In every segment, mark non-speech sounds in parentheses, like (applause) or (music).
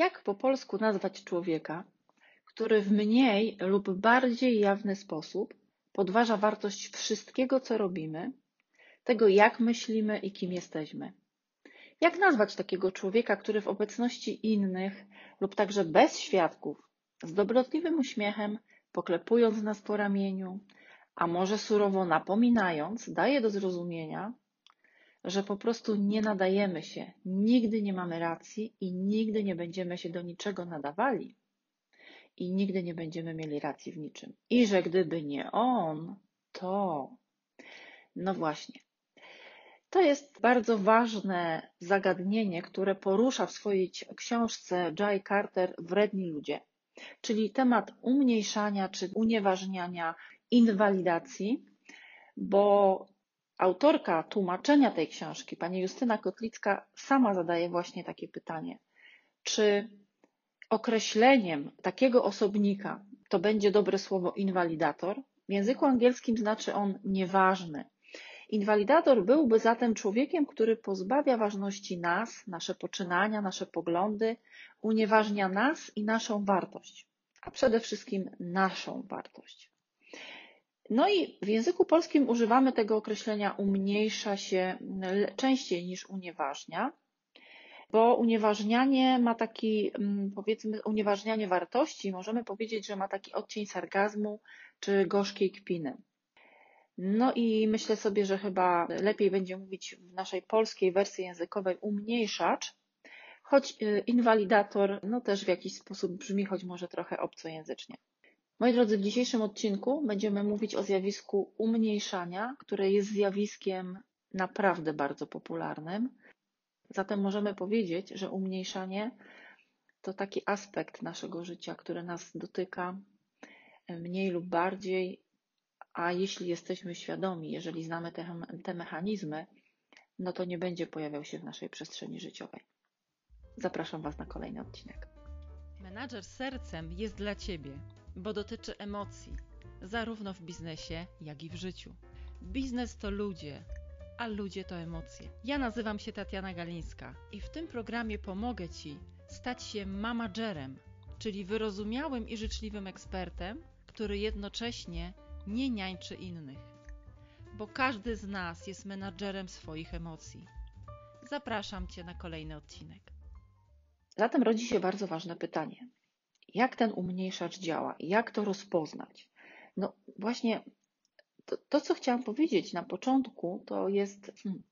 Jak po polsku nazwać człowieka, który w mniej lub bardziej jawny sposób podważa wartość wszystkiego, co robimy, tego, jak myślimy i kim jesteśmy? Jak nazwać takiego człowieka, który w obecności innych lub także bez świadków, z dobrotliwym uśmiechem, poklepując nas po ramieniu, a może surowo napominając, daje do zrozumienia, że po prostu nie nadajemy się, nigdy nie mamy racji i nigdy nie będziemy się do niczego nadawali i nigdy nie będziemy mieli racji w niczym. I że gdyby nie on, to. No właśnie. To jest bardzo ważne zagadnienie, które porusza w swojej książce Jay Carter Wredni ludzie, czyli temat umniejszania czy unieważniania inwalidacji, bo autorka tłumaczenia tej książki, pani Justyna Kotlicka, sama zadaje właśnie takie pytanie. Czy określeniem takiego osobnika to będzie dobre słowo inwalidator? W języku angielskim znaczy on nieważny. Inwalidator byłby zatem człowiekiem, który pozbawia ważności nas, nasze poczynania, nasze poglądy, unieważnia nas i naszą wartość, a przede wszystkim naszą wartość. No i w języku polskim używamy tego określenia umniejsza się częściej niż unieważnia, bo unieważnianie ma taki, mm, powiedzmy, unieważnianie wartości, możemy powiedzieć, że ma taki odcień sargazmu czy gorzkiej kpiny. No i myślę sobie, że chyba lepiej będzie mówić w naszej polskiej wersji językowej umniejszacz, choć y, inwalidator no też w jakiś sposób brzmi, choć może trochę obcojęzycznie. Moi drodzy, w dzisiejszym odcinku będziemy mówić o zjawisku umniejszania, które jest zjawiskiem naprawdę bardzo popularnym. Zatem możemy powiedzieć, że umniejszanie to taki aspekt naszego życia, który nas dotyka mniej lub bardziej, a jeśli jesteśmy świadomi, jeżeli znamy te, te mechanizmy, no to nie będzie pojawiał się w naszej przestrzeni życiowej. Zapraszam Was na kolejny odcinek. Menadżer sercem jest dla Ciebie bo dotyczy emocji, zarówno w biznesie, jak i w życiu. Biznes to ludzie, a ludzie to emocje. Ja nazywam się Tatiana Galińska i w tym programie pomogę Ci stać się mamagerem, czyli wyrozumiałym i życzliwym ekspertem, który jednocześnie nie niańczy innych. Bo każdy z nas jest menadżerem swoich emocji. Zapraszam Cię na kolejny odcinek. Zatem rodzi się bardzo ważne pytanie jak ten umniejszacz działa, jak to rozpoznać. No właśnie to, to co chciałam powiedzieć na początku, to jest hmm,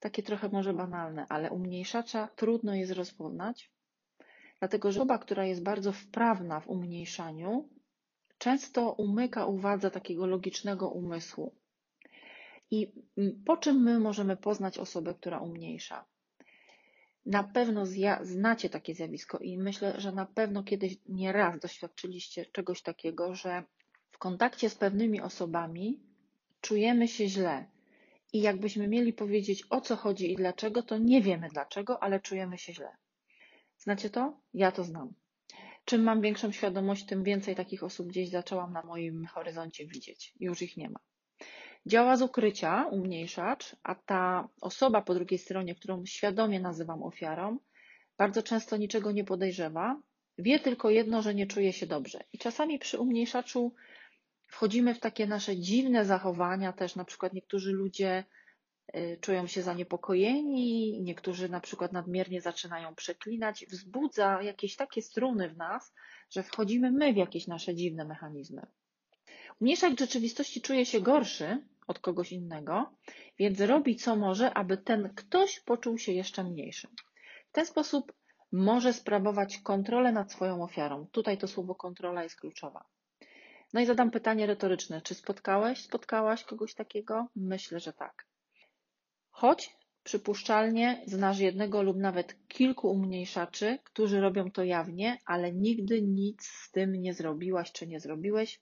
takie trochę może banalne, ale umniejszacza trudno jest rozpoznać, dlatego że osoba, która jest bardzo wprawna w umniejszaniu, często umyka uwadze takiego logicznego umysłu. I mm, po czym my możemy poznać osobę, która umniejsza? Na pewno znacie takie zjawisko i myślę, że na pewno kiedyś nie raz doświadczyliście czegoś takiego, że w kontakcie z pewnymi osobami czujemy się źle. I jakbyśmy mieli powiedzieć o co chodzi i dlaczego, to nie wiemy dlaczego, ale czujemy się źle. Znacie to? Ja to znam. Czym mam większą świadomość, tym więcej takich osób gdzieś zaczęłam na moim horyzoncie widzieć. Już ich nie ma. Działa z ukrycia, umniejszacz, a ta osoba po drugiej stronie, którą świadomie nazywam ofiarą, bardzo często niczego nie podejrzewa, wie tylko jedno, że nie czuje się dobrze. I czasami przy umniejszaczu wchodzimy w takie nasze dziwne zachowania, też na przykład niektórzy ludzie y, czują się zaniepokojeni, niektórzy na przykład nadmiernie zaczynają przeklinać, wzbudza jakieś takie struny w nas, że wchodzimy my w jakieś nasze dziwne mechanizmy. Umniejszacz w rzeczywistości czuje się gorszy, od kogoś innego, więc robi co może, aby ten ktoś poczuł się jeszcze mniejszym. W ten sposób może sprawować kontrolę nad swoją ofiarą. Tutaj to słowo kontrola jest kluczowa. No i zadam pytanie retoryczne. Czy spotkałeś, spotkałaś kogoś takiego? Myślę, że tak. Choć przypuszczalnie znasz jednego lub nawet kilku umniejszaczy, którzy robią to jawnie, ale nigdy nic z tym nie zrobiłaś czy nie zrobiłeś,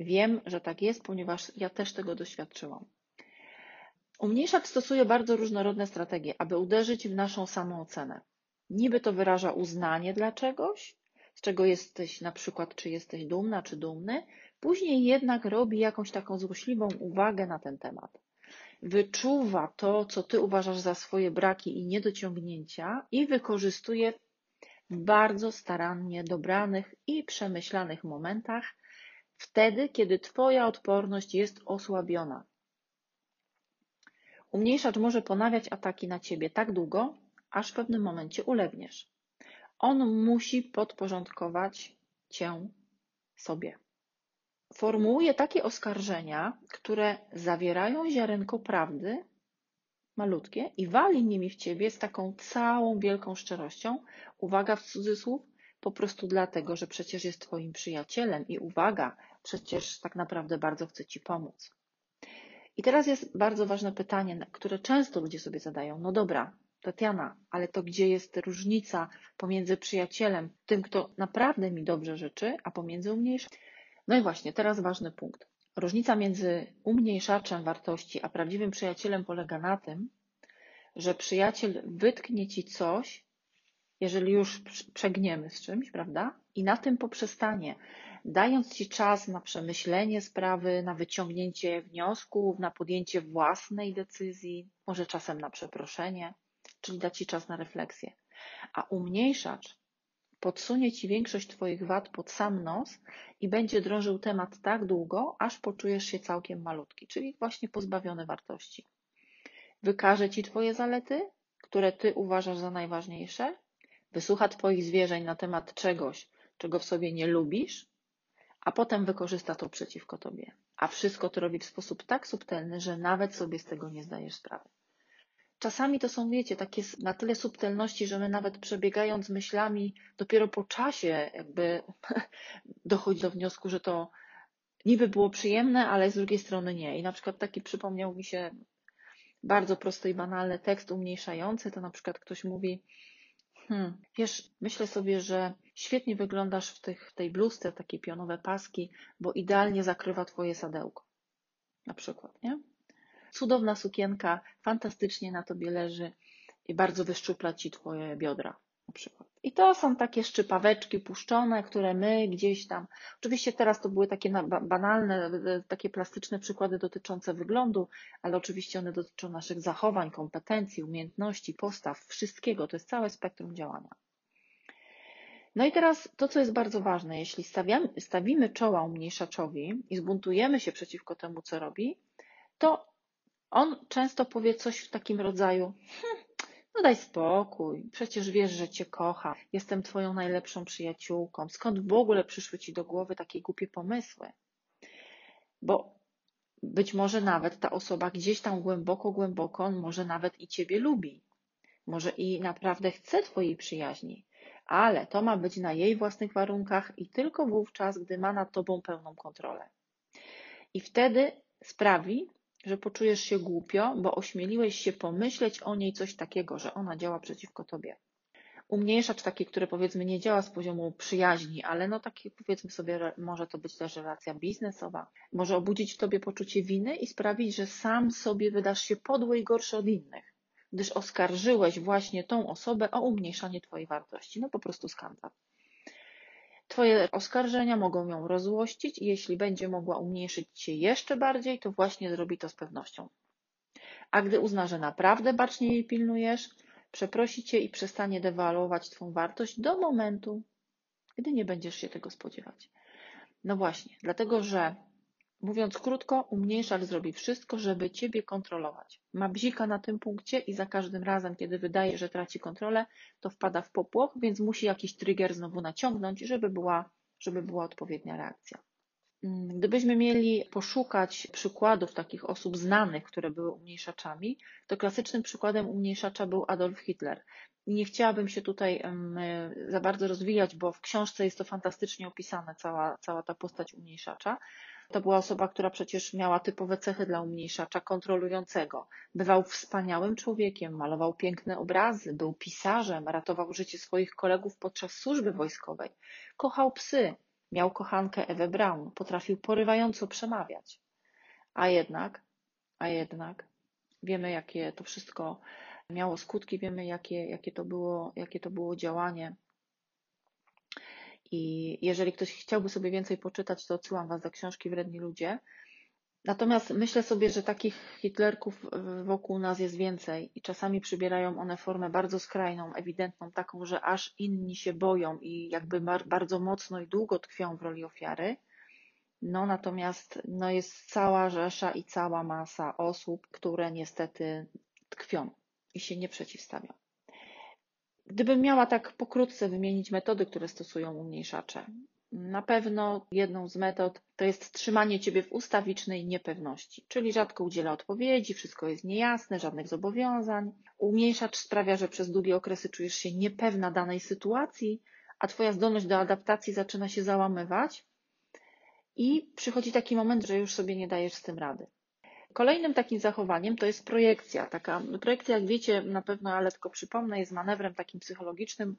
Wiem, że tak jest, ponieważ ja też tego doświadczyłam. Umniejszacz stosuje bardzo różnorodne strategie, aby uderzyć w naszą samoocenę. Niby to wyraża uznanie dla czegoś, z czego jesteś na przykład, czy jesteś dumna, czy dumny, później jednak robi jakąś taką złośliwą uwagę na ten temat. Wyczuwa to, co ty uważasz za swoje braki i niedociągnięcia i wykorzystuje w bardzo starannie dobranych i przemyślanych momentach, wtedy, kiedy Twoja odporność jest osłabiona. Umniejszacz może ponawiać ataki na Ciebie tak długo, aż w pewnym momencie ulegniesz. On musi podporządkować Cię sobie. Formułuje takie oskarżenia, które zawierają ziarenko prawdy, malutkie, i wali nimi w Ciebie z taką całą wielką szczerością, uwaga w cudzysłów, po prostu dlatego, że przecież jest Twoim przyjacielem i uwaga, przecież tak naprawdę bardzo chce Ci pomóc. I teraz jest bardzo ważne pytanie, które często ludzie sobie zadają. No dobra, Tatiana, ale to gdzie jest różnica pomiędzy przyjacielem, tym, kto naprawdę mi dobrze życzy, a pomiędzy umniejszaczem? No i właśnie, teraz ważny punkt. Różnica między umniejszaczem wartości a prawdziwym przyjacielem polega na tym, że przyjaciel wytknie ci coś, jeżeli już przegniemy z czymś, prawda? I na tym poprzestanie, dając ci czas na przemyślenie sprawy, na wyciągnięcie wniosków, na podjęcie własnej decyzji, może czasem na przeproszenie, czyli da ci czas na refleksję. A umniejszacz podsunie ci większość twoich wad pod sam nos i będzie drążył temat tak długo, aż poczujesz się całkiem malutki, czyli właśnie pozbawiony wartości. Wykaże ci twoje zalety, które ty uważasz za najważniejsze, wysłucha twoich zwierzeń na temat czegoś, czego w sobie nie lubisz, a potem wykorzysta to przeciwko tobie. A wszystko to robi w sposób tak subtelny, że nawet sobie z tego nie zdajesz sprawy. Czasami to są, wiecie, takie na tyle subtelności, że my nawet przebiegając myślami, dopiero po czasie jakby (laughs) dochodzi do wniosku, że to niby było przyjemne, ale z drugiej strony nie. I na przykład taki przypomniał mi się bardzo prosty i banalny tekst umniejszający, to na przykład ktoś mówi, hmm, wiesz, myślę sobie, że świetnie wyglądasz w, tych, w tej bluzce, takie pionowe paski, bo idealnie zakrywa twoje sadełko. Na przykład, nie? Cudowna sukienka, fantastycznie na tobie leży i bardzo wyszczupla ci twoje biodra na przykład. I to są takie szczypaweczki puszczone, które my gdzieś tam. Oczywiście teraz to były takie banalne, takie plastyczne przykłady dotyczące wyglądu, ale oczywiście one dotyczą naszych zachowań, kompetencji, umiejętności, postaw, wszystkiego. To jest całe spektrum działania. No i teraz to, co jest bardzo ważne, jeśli stawiamy, stawimy czoła umniejszaczowi i zbuntujemy się przeciwko temu, co robi, to on często powie coś w takim rodzaju: hm, No daj spokój, przecież wiesz, że cię kocha, jestem twoją najlepszą przyjaciółką. Skąd w ogóle przyszły ci do głowy takie głupie pomysły? Bo być może nawet ta osoba gdzieś tam głęboko, głęboko, może nawet i ciebie lubi. Może i naprawdę chce twojej przyjaźni, ale to ma być na jej własnych warunkach i tylko wówczas, gdy ma nad tobą pełną kontrolę. I wtedy sprawi, że poczujesz się głupio, bo ośmieliłeś się pomyśleć o niej coś takiego, że ona działa przeciwko tobie. Umniejszacz taki, który powiedzmy nie działa z poziomu przyjaźni, ale no taki powiedzmy sobie, może to być też relacja biznesowa, może obudzić w tobie poczucie winy i sprawić, że sam sobie wydasz się podły i gorszy od innych, gdyż oskarżyłeś właśnie tą osobę o umniejszanie twojej wartości. No po prostu skandal. Twoje oskarżenia mogą ją rozłościć i jeśli będzie mogła umniejszyć Cię jeszcze bardziej, to właśnie zrobi to z pewnością. A gdy uzna, że naprawdę bacznie jej pilnujesz, przeprosi Cię i przestanie dewaluować Twą wartość do momentu, gdy nie będziesz się tego spodziewać. No właśnie, dlatego że Mówiąc krótko, umniejszacz zrobi wszystko, żeby Ciebie kontrolować. Ma bzika na tym punkcie i za każdym razem, kiedy wydaje, że traci kontrolę, to wpada w popłoch, więc musi jakiś trigger znowu naciągnąć, żeby była, żeby była odpowiednia reakcja. Mm, gdybyśmy mieli poszukać przykładów takich osób znanych, które były umniejszaczami, to klasycznym przykładem umniejszacza był Adolf Hitler. Nie chciałabym się tutaj za bardzo rozwijać, bo w książce jest to fantastycznie opisane, cała, cała ta postać umniejszacza. To była osoba, która przecież miała typowe cechy dla umniejszacza kontrolującego. Bywał wspaniałym człowiekiem, malował piękne obrazy, był pisarzem, ratował życie swoich kolegów podczas służby wojskowej. Kochał psy, miał kochankę Ewę Braun, potrafił porywająco przemawiać. A jednak, a jednak, wiemy jakie to wszystko miało skutki, wiemy jakie, jakie, to, było, jakie to było działanie i jeżeli ktoś chciałby sobie więcej poczytać, to odsyłam Was do książki Wredni Ludzie. Natomiast myślę sobie, że takich hitlerków wokół nas jest więcej i czasami przybierają one formę bardzo skrajną, ewidentną, taką, że aż inni się boją i jakby bardzo mocno i długo tkwią w roli ofiary. No natomiast no jest cała rzesza i cała masa osób, które niestety tkwią i się nie przeciwstawią. Gdybym miała tak pokrótce wymienić metody, które stosują umniejszacze, na pewno jedną z metod to jest trzymanie Ciebie w ustawicznej niepewności, czyli rzadko udziela odpowiedzi, wszystko jest niejasne, żadnych zobowiązań. Umniejszacz sprawia, że przez długie okresy czujesz się niepewna danej sytuacji, a Twoja zdolność do adaptacji zaczyna się załamywać i przychodzi taki moment, że już sobie nie dajesz z tym rady. Kolejnym takim zachowaniem to jest projekcja. Taka projekcja, jak wiecie, na pewno, ale tylko przypomnę, jest manewrem takim psychologicznym.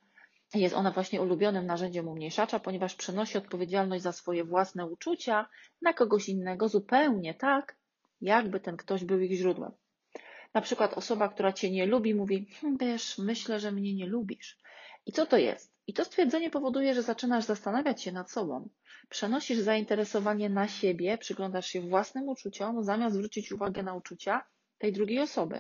Jest ona właśnie ulubionym narzędziem umniejszacza, ponieważ przenosi odpowiedzialność za swoje własne uczucia na kogoś innego zupełnie tak, jakby ten ktoś był ich źródłem. Na przykład osoba, która cię nie lubi, mówi: hm, Wiesz, myślę, że mnie nie lubisz. I co to jest? I to stwierdzenie powoduje, że zaczynasz zastanawiać się nad sobą. Przenosisz zainteresowanie na siebie, przyglądasz się własnym uczuciom, zamiast zwrócić uwagę na uczucia tej drugiej osoby.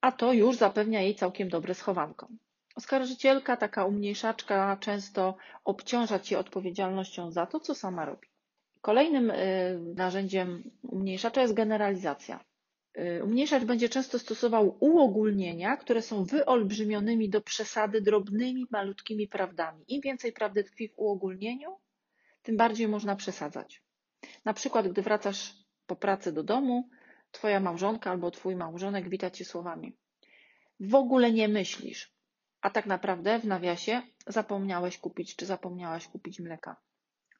A to już zapewnia jej całkiem dobre schowanko. Oskarżycielka, taka umniejszaczka, często obciąża cię odpowiedzialnością za to, co sama robi. Kolejnym y, narzędziem umniejszacza jest generalizacja. Y, umniejszacz będzie często stosował uogólnienia, które są wyolbrzymionymi do przesady drobnymi, malutkimi prawdami. Im więcej prawdy tkwi w uogólnieniu, tym bardziej można przesadzać. Na przykład, gdy wracasz po pracy do domu, twoja małżonka albo twój małżonek wita cię słowami. W ogóle nie myślisz, a tak naprawdę w nawiasie zapomniałeś kupić czy zapomniałaś kupić mleka.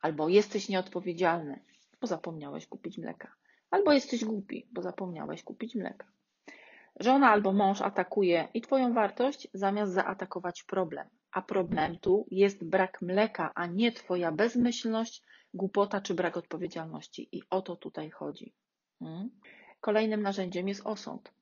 Albo jesteś nieodpowiedzialny, bo zapomniałeś kupić mleka. Albo jesteś głupi, bo zapomniałeś kupić mleka. Żona albo mąż atakuje i Twoją wartość, zamiast zaatakować problem. A problem tu jest brak mleka, a nie Twoja bezmyślność, głupota czy brak odpowiedzialności. I o to tutaj chodzi. Hmm? Kolejnym narzędziem jest osąd.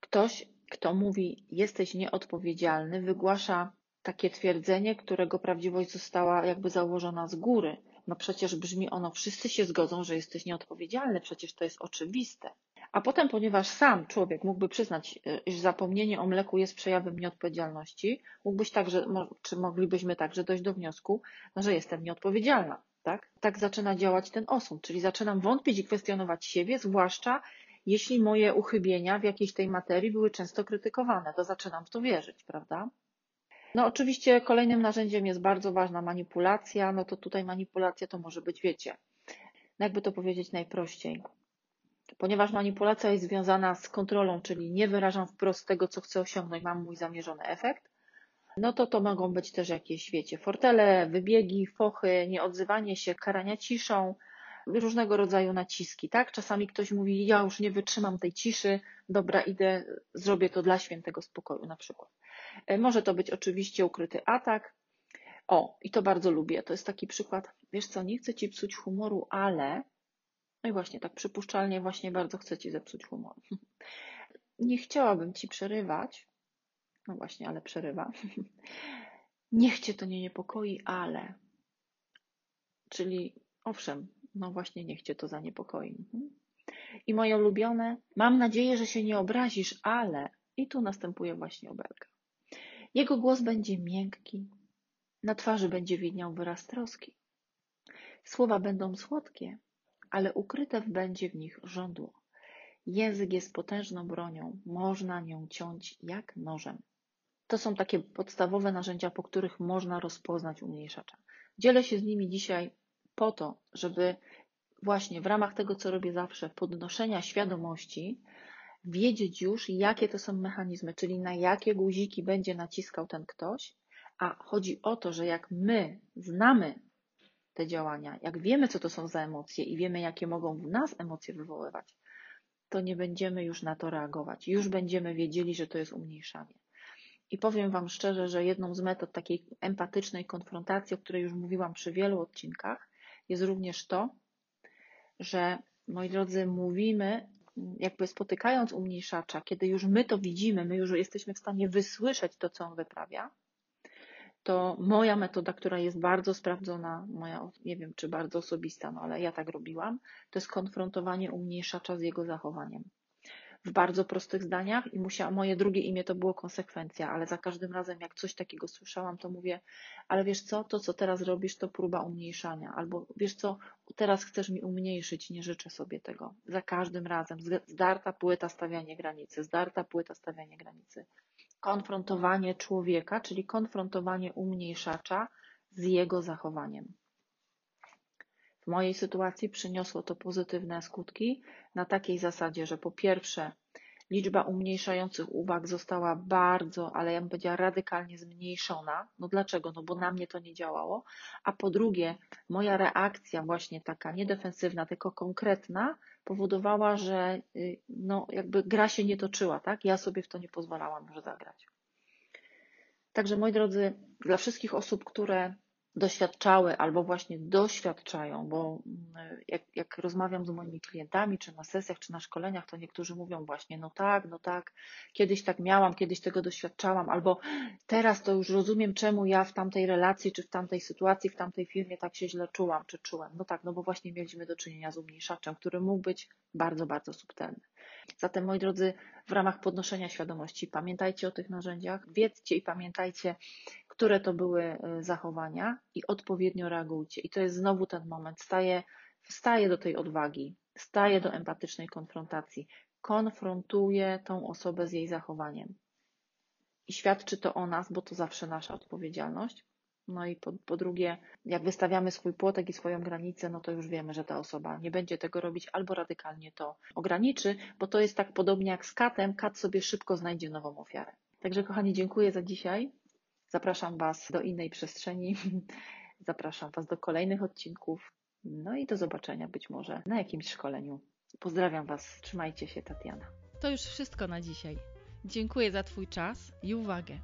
Ktoś, kto mówi, jesteś nieodpowiedzialny, wygłasza takie twierdzenie, którego prawdziwość została jakby założona z góry. No przecież brzmi ono, wszyscy się zgodzą, że jesteś nieodpowiedzialny, przecież to jest oczywiste. A potem, ponieważ sam człowiek mógłby przyznać, e, iż zapomnienie o mleku jest przejawem nieodpowiedzialności, mógłbyś także, czy moglibyśmy także dojść do wniosku, no, że jestem nieodpowiedzialna. Tak? tak zaczyna działać ten osąd, czyli zaczynam wątpić i kwestionować siebie, zwłaszcza jeśli moje uchybienia w jakiejś tej materii były często krytykowane, to zaczynam w to wierzyć, prawda? No oczywiście kolejnym narzędziem jest bardzo ważna manipulacja, no to tutaj manipulacja to może być, wiecie, no jakby to powiedzieć najprościej. Ponieważ manipulacja jest związana z kontrolą, czyli nie wyrażam wprost tego, co chcę osiągnąć, mam mój zamierzony efekt, no to to mogą być też jakieś, wiecie, fortele, wybiegi, fochy, nieodzywanie się, karania ciszą, różnego rodzaju naciski, tak? Czasami ktoś mówi, ja już nie wytrzymam tej ciszy, dobra, idę, zrobię to dla świętego spokoju na przykład. E, może to być oczywiście ukryty atak. O, i to bardzo lubię. To jest taki przykład, wiesz co, nie chcę ci psuć humoru, ale. No i właśnie, tak przypuszczalnie, właśnie bardzo chcę ci zepsuć humor. (laughs) Nie chciałabym ci przerywać. No właśnie, ale przerywa. (laughs) Niech cię to nie niepokoi, ale. Czyli owszem, no właśnie, niech cię to zaniepokoi. Mhm. I moje ulubione, mam nadzieję, że się nie obrazisz, ale. I tu następuje właśnie obelga. Jego głos będzie miękki, na twarzy będzie widniał wyraz troski. Słowa będą słodkie, ale ukryte będzie w nich żądło. Język jest potężną bronią, można nią ciąć jak nożem. To są takie podstawowe narzędzia, po których można rozpoznać umniejszacza. Dzielę się z nimi dzisiaj po to, żeby właśnie w ramach tego, co robię zawsze, podnoszenia świadomości, wiedzieć już, jakie to są mechanizmy, czyli na jakie guziki będzie naciskał ten ktoś, a chodzi o to, że jak my znamy te działania, jak wiemy, co to są za emocje i wiemy, jakie mogą w nas emocje wywoływać, to nie będziemy już na to reagować. Już będziemy wiedzieli, że to jest umniejszanie. I powiem Wam szczerze, że jedną z metod takiej empatycznej konfrontacji, o której już mówiłam przy wielu odcinkach, jest również to, że moi drodzy, mówimy jakby spotykając umniejszacza, kiedy już my to widzimy, my już jesteśmy w stanie wysłyszeć to, co on wyprawia, to moja metoda, która jest bardzo sprawdzona, moja, nie wiem czy bardzo osobista, no ale ja tak robiłam, to jest konfrontowanie umniejszacza z jego zachowaniem w bardzo prostych zdaniach i musiała, moje drugie imię to było konsekwencja, ale za każdym razem jak coś takiego słyszałam, to mówię, ale wiesz co, to co teraz robisz to próba umniejszania, albo wiesz co, teraz chcesz mi umniejszyć, nie życzę sobie tego. Za każdym razem zdarta płyta stawianie granicy, zdarta płyta stawianie granicy. Konfrontowanie człowieka, czyli konfrontowanie umniejszacza z jego zachowaniem. W mojej sytuacji przyniosło to pozytywne skutki na takiej zasadzie, że po pierwsze liczba umniejszających uwag została bardzo, ale ja bym powiedziała radykalnie zmniejszona. No dlaczego? No bo na mnie to nie działało. A po drugie, moja reakcja właśnie taka nie defensywna, tylko konkretna powodowała, że y, no jakby gra się nie toczyła, tak? Ja sobie w to nie pozwalałam już zagrać. Także moi drodzy, dla wszystkich osób, które doświadczały albo właśnie doświadczają, bo mm, jak, jak, rozmawiam z moimi klientami, czy na sesjach, czy na szkoleniach, to niektórzy mówią właśnie, no tak, no tak, kiedyś tak miałam, kiedyś tego doświadczałam, albo teraz to już rozumiem, czemu ja w tamtej relacji, czy w tamtej sytuacji, w tamtej firmie tak się źle czułam, czy czułem. No tak, no bo właśnie mieliśmy do czynienia z umniejszaczem, który mógł być bardzo, bardzo subtelny. Zatem, moi drodzy, w ramach podnoszenia świadomości pamiętajcie o tych narzędziach, wiedzcie i pamiętajcie, które to były e, zachowania i odpowiednio reagujcie. I to jest znowu ten moment. Staję, wstaję do tej odwagi, staję do empatycznej konfrontacji, konfrontuję tą osobę z jej zachowaniem. I świadczy to o nas, bo to zawsze nasza odpowiedzialność. No i po, po, drugie, jak wystawiamy swój płotek i swoją granicę, no to już wiemy, że ta osoba nie będzie tego robić albo radykalnie to ograniczy, bo to jest tak podobnie jak z katem. Kat sobie szybko znajdzie nową ofiarę. Także, kochani, dziękuję za dzisiaj. Zapraszam Was do innej przestrzeni. (laughs) Zapraszam Was do kolejnych odcinków. No i do zobaczenia być może na jakimś szkoleniu. Pozdrawiam Was. Trzymajcie się, Tatiana. To już wszystko na dzisiaj. Dziękuję za Twój czas i uwagę.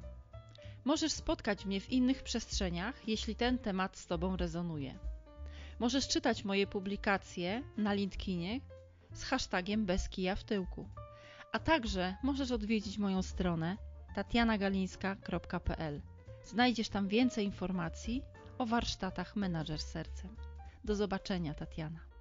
Możesz spotkać mnie w innych przestrzeniach, jeśli ten temat z Tobą rezonuje. Możesz czytać moje publikacje na LinkedInie z hashtagiem bez kija w tyłku. A także możesz odwiedzić moją stronę tatianagalińska.pl. Znajdziesz tam więcej informacji o warsztatach Menadżer Sercem. Do zobaczenia, Tatiana.